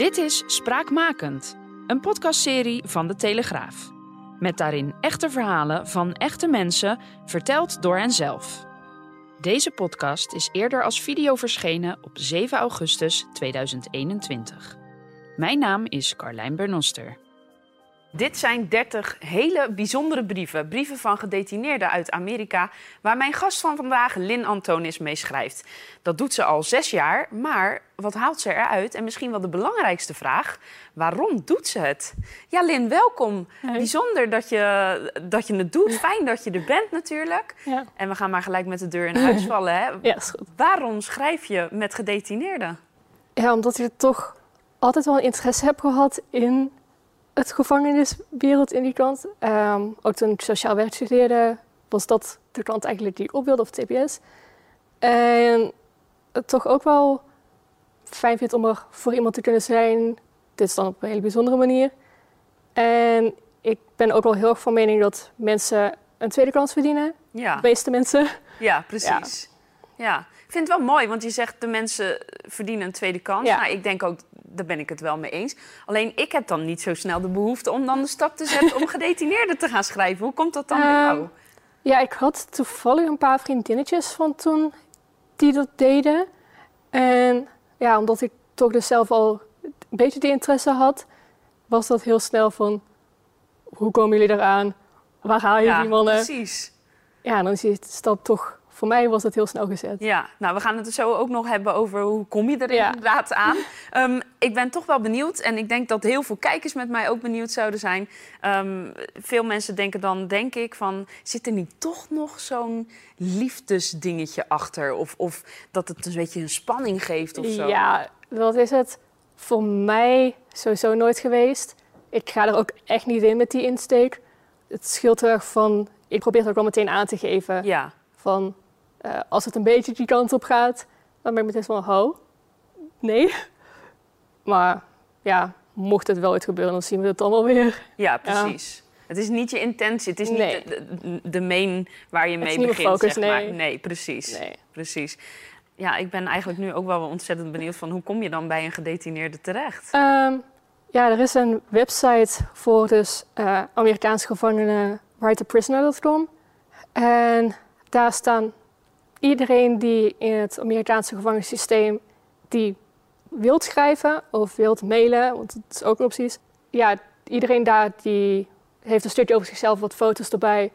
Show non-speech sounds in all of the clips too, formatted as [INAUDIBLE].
Dit is Spraakmakend, een podcastserie van de Telegraaf. Met daarin echte verhalen van echte mensen, verteld door henzelf. Deze podcast is eerder als video verschenen op 7 augustus 2021. Mijn naam is Carlijn Bernoster. Dit zijn 30 hele bijzondere brieven. Brieven van gedetineerden uit Amerika, waar mijn gast van vandaag, Lynn Antonis, mee schrijft. Dat doet ze al zes jaar, maar wat haalt ze eruit? En misschien wel de belangrijkste vraag: waarom doet ze het? Ja, Lynn, welkom. Bijzonder dat je, dat je het doet. Fijn dat je er bent, natuurlijk. Ja. En we gaan maar gelijk met de deur in huis [LAUGHS] vallen. Hè? Ja, is goed. Waarom schrijf je met gedetineerden? Ja, omdat ik toch altijd wel interesse heb gehad in het gevangeniswereld in die kant. Ehm, ook toen ik sociaal werk studeerde, was dat de kant eigenlijk die ik op wilde, of TPS. En het toch ook wel fijn vind om er voor iemand te kunnen zijn. Dit is dan op een hele bijzondere manier. En ik ben ook wel heel erg van mening dat mensen een tweede kans verdienen. Ja. De meeste mensen. Ja, precies. Ja. Ik vind het wel mooi, want je zegt de mensen verdienen een tweede kans. Ja. Nou, ik denk ook, daar ben ik het wel mee eens. Alleen ik heb dan niet zo snel de behoefte om dan de stap te zetten om [LAUGHS] gedetineerden te gaan schrijven. Hoe komt dat dan bij Ehm, jou? Ja, ik had toevallig een paar vriendinnetjes van toen die dat deden. En ja, omdat ik toch dus zelf al een beetje die interesse had, was dat heel snel van... Hoe komen jullie eraan? Waar haal je Ja, die mannen? precies. Ja, dan is die stap toch... Voor mij was dat heel snel gezet. Ja, nou, we gaan het zo ook nog hebben over hoe kom je er Ja. inderdaad aan. Ehm, ik ben toch wel benieuwd en ik denk dat heel veel kijkers met mij ook benieuwd zouden zijn. Ehm, veel mensen denken dan, denk ik, van zit er niet toch nog zo'n liefdesdingetje achter? Of, of dat het een beetje een spanning geeft of zo? Ja, dat is het voor mij sowieso nooit geweest. Ik ga er ook echt niet in met die insteek. Het scheelt heel erg van... Ik probeer het ook wel meteen aan te geven. Ja, Van, eh, als het een beetje die kant op gaat, dan ben ik meteen van, ho, nee. [LAUGHS] Maar ja, mocht het wel ooit gebeuren, dan zien we het dan wel weer. ja precies. Het is niet je intentie, het is Nee. niet de, main waar je mee begint. focus, zeg maar. nee. nee, precies. Nee. precies. Ja, ik ben eigenlijk nu ook wel ontzettend benieuwd van hoe kom je dan bij een gedetineerde terecht? Ehm, ja, er is een website voor dus eh, Amerikaanse gevangenen, writeaprisoner.com. En daar staan iedereen die in het Amerikaanse gevangenissysteem die wilt schrijven of wilt mailen, want dat is ook een optie. Ja, iedereen daar die heeft een stukje over zichzelf, wat foto's erbij.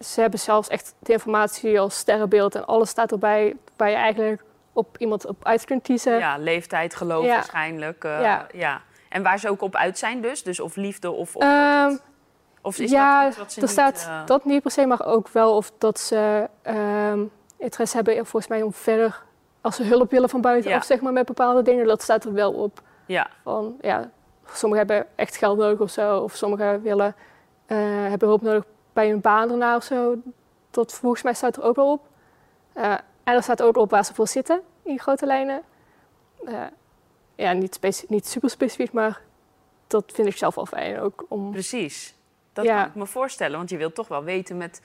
Ze hebben zelfs echt de informatie als sterrenbeeld en alles staat erbij waar je eigenlijk op iemand op uit kunt kiezen. Ja, leeftijd, geloof Ja. waarschijnlijk. eh, Ja. ja. En waar ze ook op uit zijn dus? Dus of liefde of... Of, Ehm, of is ja, dat er staat eh, dat niet per se, maar ook wel of dat ze ehm, interesse hebben volgens mij om verder, als ze hulp willen van buitenaf, Ja. zeg maar, met bepaalde dingen, dat staat er wel op. Ja, Van, ja, sommigen hebben echt geld nodig of zo, of sommigen willen, eh, hebben hulp nodig bij een baan daarna of zo. Dat volgens mij staat er ook wel op. Eh, en er staat ook op waar ze voor zitten, in grote lijnen. Eh, ja, niet, niet super specifiek, maar dat vind ik zelf wel fijn ook om... precies. Dat Ja. kan ik me voorstellen, want je wilt toch wel weten met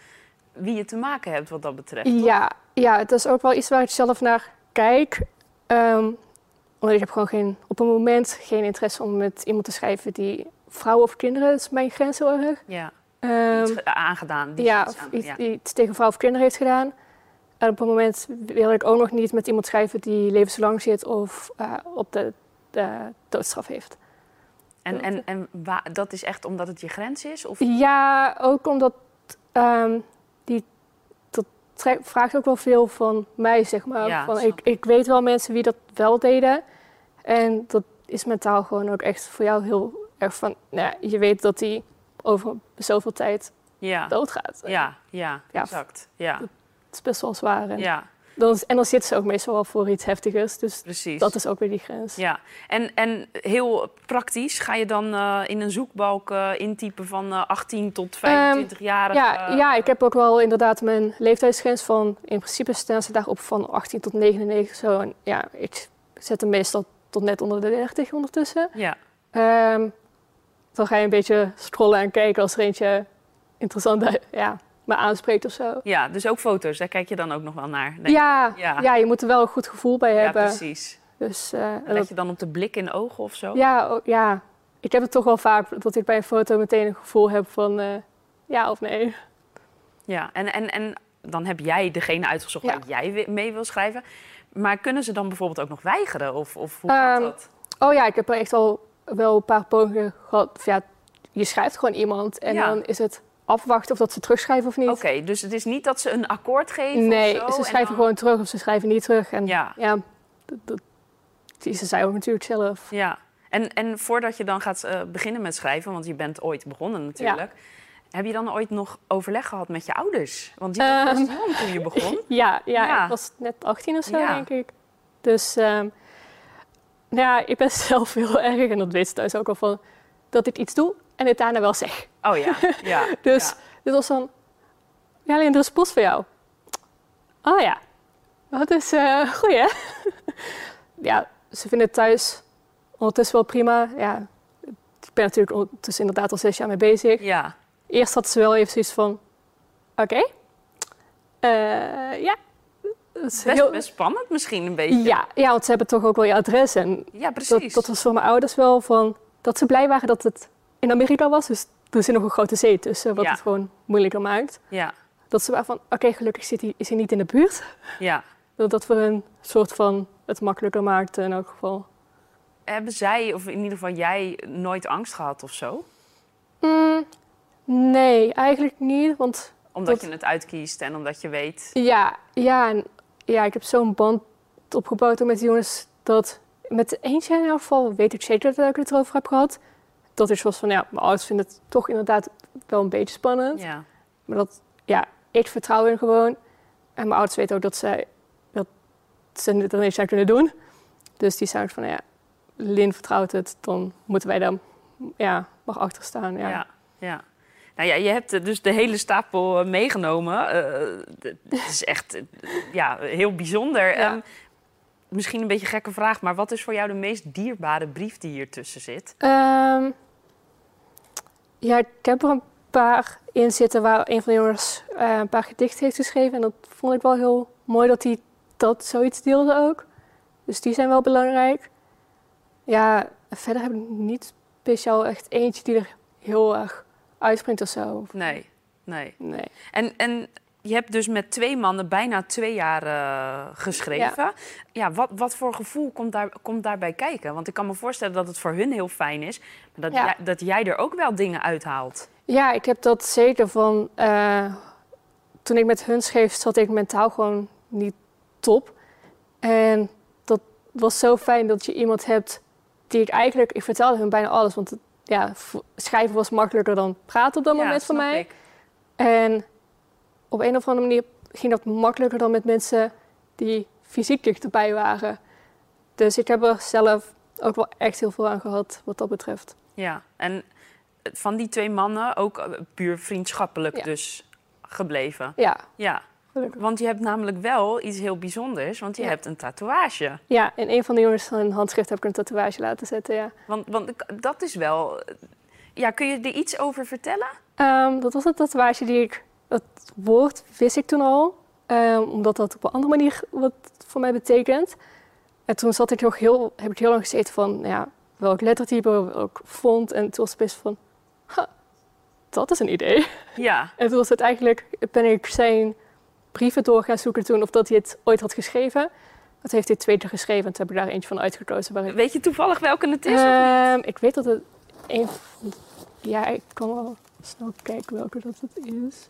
wie je te maken hebt wat dat betreft. toch? Ja, ja, het is ook wel iets waar ik zelf naar kijk. Ehm, omdat ik heb gewoon geen, op een moment geen interesse om met iemand te schrijven die vrouwen of kinderen, is mijn grens heel erg. Ja, Ehm, iets ge- aangedaan. Die ja, iets of aan- iets, ja. iets tegen vrouw of kinderen heeft gedaan. En op een moment wil ik ook nog niet met iemand schrijven die levenslang zit of eh, op de, de doodstraf heeft. En, en, en dat is echt omdat het je grens is? Of? Ja, ook omdat ehm, die, vraagt ook wel veel van mij, zeg maar. Ja, van, ik, ik weet wel mensen wie dat wel deden. En dat is mentaal gewoon ook echt voor jou heel erg van... Nou, ja, je weet dat die over zoveel tijd Ja, doodgaat. ja, ja, Ja. exact. Ja, Het is best wel zwaar. En, ja, dan, en dan zitten ze ook meestal wel voor iets heftigers. Dus precies. dat is ook weer die grens. Ja, en, en heel praktisch, ga je dan eh, in een zoekbalk eh, intypen van eh, 18 tot 25 jaar? Ehm, Ja, ja, ik heb ook wel inderdaad mijn leeftijdsgrens van... In principe staan ze daarop van 18 tot 99 zo. En ja, ik zet hem meestal tot net onder de 30 ondertussen. Ja, Ehm, dan ga je een beetje scrollen en kijken als er eentje interessant [LAUGHS] ja, me aanspreekt of zo. ja, dus ook foto's, daar kijk je dan ook nog wel naar. Ja, Ja. ja. je moet er wel een goed gevoel bij ja hebben. precies. Dus, uh, en let je dan op de blik in de ogen of zo? Ja, oh, ja, ik heb het toch wel vaak dat ik bij een foto meteen een gevoel heb van uh, ja of nee. Ja, en, en, en dan heb jij degene uitgezocht ja. waar jij mee wil schrijven. Maar kunnen ze dan bijvoorbeeld ook nog weigeren? Of, of hoe gaat um, dat? Oh ja, ik heb er echt al wel een paar pogingen gehad. Ja, je schrijft gewoon iemand en dan is het afwachten of dat ze terugschrijven of niet. Oké, dus het is niet dat ze een akkoord geven Nee, ze schrijven gewoon terug of ze schrijven niet terug. En ja, ja dat, dat, ze zei ook natuurlijk zelf. Ja, en, en voordat je dan gaat uh, beginnen met schrijven, want je bent ooit begonnen natuurlijk... Ja. Heb je dan ooit nog overleg gehad met je ouders? Want die was um, jong toen je begon. [LAUGHS] Ja, ja, ja, ik was net 18 of zo, denk ik. Dus um, ja, ik ben [LAUGHS] zelf heel erg, en dat weet ze thuis ook al van, dat ik iets doe en het daarna wel zeg. Oh ja, ja. [LAUGHS] dus dit was dan, ja, alleen er is post voor jou. Oh ja, dat is uh, goed hè? [LAUGHS] ja, ze vinden het thuis ondertussen wel prima. Ja, ik ben natuurlijk ondertussen inderdaad al zes jaar mee bezig. Ja. Eerst had ze wel even zoiets van, oké, okay. uh, ja. Best, heel... best spannend misschien een beetje. Ja, ja, want ze hebben toch ook wel je adres. En ja, precies. Dat, dat was voor mijn ouders wel van, dat ze blij waren dat het in Amerika was. Dus er zit nog een grote zee tussen, wat het gewoon moeilijker maakt. Ja. Dat ze waren van, oké, gelukkig zit hij, is hij niet in de buurt. Ja. Dat dat voor een soort van het makkelijker maakt in elk geval. Hebben zij, of in ieder geval jij, nooit angst gehad of zo? Mm, nee, eigenlijk niet. Want omdat je het uitkiest en omdat je weet. Ja, ja, en, ja ik heb zo'n band opgebouwd met die jongens dat met eentje in elk geval weet ik zeker dat ik het erover heb gehad. Dat is zoals van, ja, mijn ouders vinden het toch inderdaad wel een beetje spannend. Ja. Maar dat, ja, ik vertrouw in gewoon. En mijn ouders weten ook dat zij dat ze dan niet kunnen doen. Dus die zeiden van, ja, Lin vertrouwt het, dan moeten wij dan ja, mag achter staan. Ja. ja, ja. Nou ja, je hebt dus de hele stapel eh, meegenomen. Uh, het is echt ja, heel bijzonder. Ja. Um, misschien een beetje een gekke vraag, maar wat is voor jou de meest dierbare brief die hier tussen zit? Um, ja, ik heb er een paar in zitten waar een van de jongens uh, een paar gedichten heeft geschreven. En dat vond ik wel heel mooi dat hij dat zoiets deelde ook. Dus die zijn wel belangrijk. Ja, verder heb ik niet speciaal echt eentje die er heel erg uitspringt of zo. Nee, nee. nee. En, en je hebt dus met twee mannen bijna twee jaar uh, geschreven. Ja, ja wat, wat voor gevoel komt, daar, komt daarbij kijken? Want ik kan me voorstellen dat het voor hun heel fijn is. Maar dat, ja. jij, dat jij er ook wel dingen uithaalt. Ja, ik heb dat zeker van... Uh, toen ik met hun schreef, zat ik mentaal gewoon niet top. En dat was zo fijn dat je iemand hebt die ik eigenlijk... Ik vertelde hun bijna alles, want ja, schrijven was makkelijker dan praten op dat moment voor mij. Ik. En op een of andere manier ging dat makkelijker dan met mensen die fysiek dichterbij waren. Dus ik heb er zelf ook wel echt heel veel aan gehad wat dat betreft. Ja, en van die twee mannen ook eh, puur vriendschappelijk dus gebleven. Ja. Ja. Gelukkig. Want je hebt namelijk wel iets heel bijzonders, want je hebt een tatoeage. Ja, in een van de jongens van een handschrift heb ik een tatoeage laten zetten, ja. Want, want dat is wel... Ja, kun je er iets over vertellen? Um, dat was een tatoeage die ik het woord wist ik toen al, um, omdat dat op een andere manier wat voor mij betekent. En toen zat ik nog heel, heb ik heel lang gezeten van ja, welk lettertype, welk font. En toen was het best van, dat is een idee. Ja. [LAUGHS] En toen was het eigenlijk, ben ik zijn brieven door gaan zoeken toen of dat hij het ooit had geschreven. Dat heeft hij twee keer geschreven en toen heb ik daar eentje van uitgekozen. Waar ik... Weet je toevallig welke het is? Um, ik weet dat het een. Ja, ik kan wel snel kijken welke dat het is.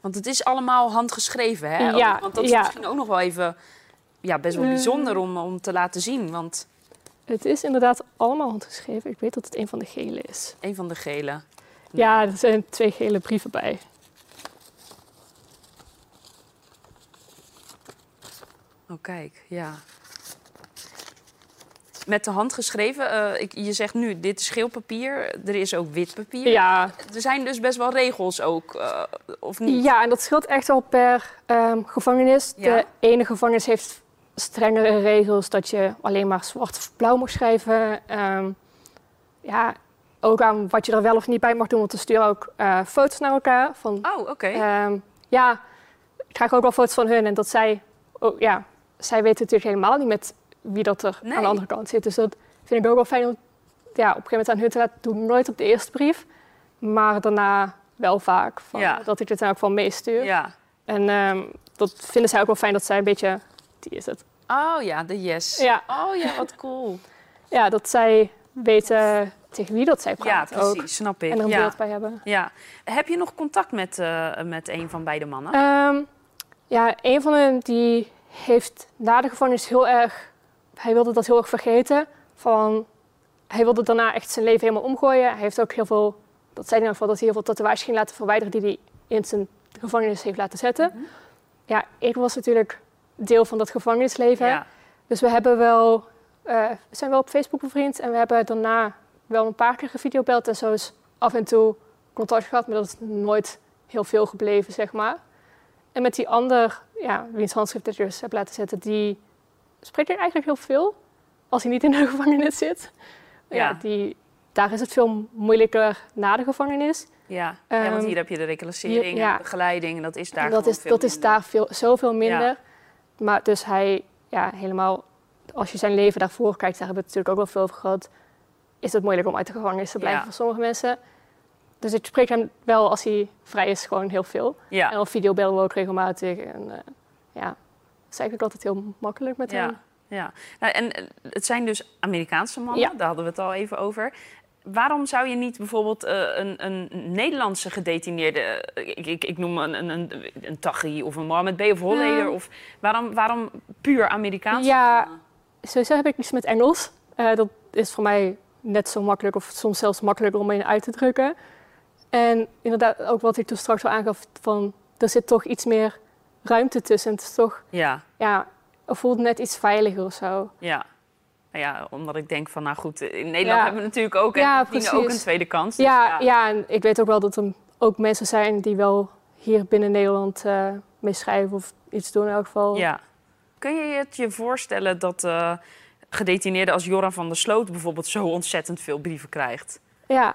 Want het is allemaal handgeschreven, hè? Ja, want dat is misschien ook nog wel even ja, best wel eh. bijzonder om, om te laten zien. Want... Het is inderdaad allemaal handgeschreven. Ik weet dat het een van de gele is. Een van de gele? Ja, er zijn twee gele brieven bij. Oh, kijk, ja met de hand geschreven. Uh, ik, je zegt nu, dit is geel papier. Er is ook wit papier. Ja. Er zijn dus best wel regels ook, uh, of niet? Ja, en dat scheelt echt wel per um, gevangenis. Ja. De ene gevangenis heeft strengere regels dat je alleen maar zwart of blauw mag schrijven. Um, ja, ook aan wat je er wel of niet bij mag doen, want we sturen ook uh, foto's naar elkaar. Van, oh, oké. Okay. Um, ja, ik krijg ook wel foto's van hun en dat zij, oh, ja, zij weten natuurlijk helemaal niet met wie dat er Nee. aan de andere kant zit. Dus dat vind ik ook wel fijn om ja, op een gegeven moment aan hun te laten doen. Nooit op de eerste brief, maar daarna wel vaak. Van, Ja. Dat ik het dan ook wel meestuur. Ja. En ehm, dat vinden zij ook wel fijn dat zij een beetje... Die is het. Oh ja, de yes. Ja. Oh ja, wat cool. [LAUGHS] Ja, dat zij weten tegen wie dat zij Ja, praten ook. precies, snap ik. En er een ja. beeld bij hebben. ja. Heb je nog contact met, eh, met een van beide mannen? Ehm, ja, een van hen die heeft na de gevangenis heel erg... Hij wilde dat heel erg vergeten. Van, hij wilde daarna echt zijn leven helemaal omgooien. Hij heeft ook heel veel... Dat zei hij ieder geval, dat hij heel veel tatoeages ging laten verwijderen... die hij in zijn gevangenis heeft laten zetten. Mhm. Ja, ik was natuurlijk deel van dat gevangenisleven. ja. Dus we hebben wel... we zijn wel op Facebook bevriend. En we hebben daarna wel een paar keer gevideobeld. En zo is af en toe contact gehad. Maar dat is nooit heel veel gebleven, zeg maar. En met die ander, ja, wiens handschrift ik dus heb laten zetten, die spreekt er eigenlijk heel veel. Als hij niet in de [LAUGHS] gevangenis zit. Ja. Ja. die, daar is het veel moeilijker na de gevangenis. Ja. ja, want Ehm, hier heb je de reclassering ja. de begeleiding. En dat is daar dat is, veel dat is daar veel, zoveel minder. Maar dus hij, ja, helemaal, als je zijn leven daarvoor kijkt, daar hebben we het natuurlijk ook wel veel over gehad, is het moeilijk om uit de gevangenis te blijven voor sommige mensen. Dus ik spreek hem wel als hij vrij is, gewoon heel veel. Ja. En op video bellen we ook regelmatig. En eh, ja, is eigenlijk altijd heel makkelijk met hem. Ja, ja. Nou, en eh, het zijn dus Amerikaanse mannen, Ja. daar hadden we het al even over. Waarom zou je niet bijvoorbeeld eh, een, een Nederlandse gedetineerde, eh, ik, ik, ik noem een, een, een, een Taghi of een Mohammed B. of Holleder, of waarom, waarom puur Amerikaanse Ja. mannen? Sowieso heb ik iets met Engels. Dat is voor mij net zo makkelijk, of soms zelfs makkelijker om in uit te drukken. En inderdaad, ook wat ik toen straks al aangaf, van er zit toch iets meer ruimte tussen. Het is toch, Ja, ja, het voelt net iets veiliger of zo. ja. Nou ja, omdat ik denk van, nou goed, in Nederland Ja. hebben we natuurlijk ook, en Ja, ook een tweede kans. dus Ja, ja. en ik weet ook wel dat er ook mensen zijn die wel hier binnen Nederland eh mee schrijven of iets doen in elk geval. Ja. Kun je het je voorstellen dat eh gedetineerden als Joran van der Sloot bijvoorbeeld zo ontzettend veel brieven krijgt? Ja,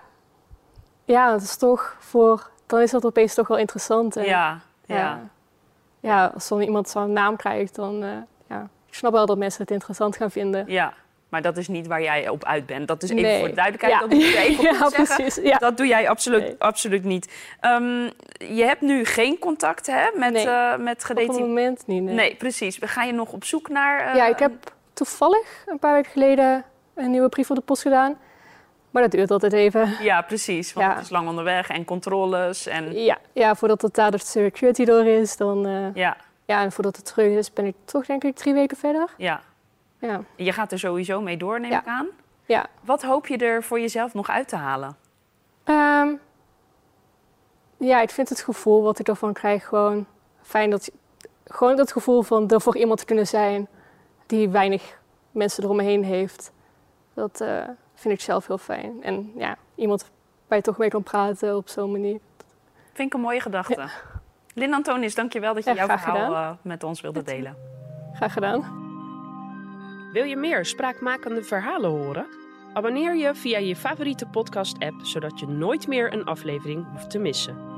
ja dat is toch voor, dan is dat opeens toch wel interessant. En, Ja, ja. Ja. als dan iemand zo'n naam krijgt, dan, eh, ja, ik snap wel dat mensen het interessant gaan vinden. Ja, maar dat is niet waar jij op uit bent. Dat is even Nee. voor de duidelijkheid. Ja. Dat moet je even [LAUGHS] ja, precies. Ja. Dat doe jij absoluut, Nee. absoluut niet. Ehm, je hebt nu geen contact hè, met, Nee. eh met Op het gedetineerden? moment niet, nee. Nee, precies. Ga je nog op zoek naar... eh, ja, ik heb toevallig een paar weken geleden een nieuwe brief op de post gedaan. Maar dat duurt altijd even. Ja, precies. Want Ja. het is lang onderweg en controles. En, Ja, ja voordat het daar de security door is, dan... eh, ja, ja, en voordat het terug is, ben ik toch denk ik drie weken verder. ja. Ja, Je gaat er sowieso mee door, neem Ja. ik aan. ja. Wat hoop je er voor jezelf nog uit te halen? Ehm, ja, ik vind het gevoel wat ik ervan krijg gewoon fijn. Dat, gewoon dat gevoel van er voor iemand te kunnen zijn die weinig mensen eromheen heeft. Dat eh, vind ik zelf heel fijn. En ja, iemand waar je toch mee kan praten op zo'n manier. Vind ik een mooie gedachte. Lynn Antonis, dankjewel dat je Ja, jouw verhaal eh, met ons wilde delen. Graag gedaan. Wil je meer spraakmakende verhalen horen? Abonneer je via je favoriete podcast-app, zodat je nooit meer een aflevering hoeft te missen.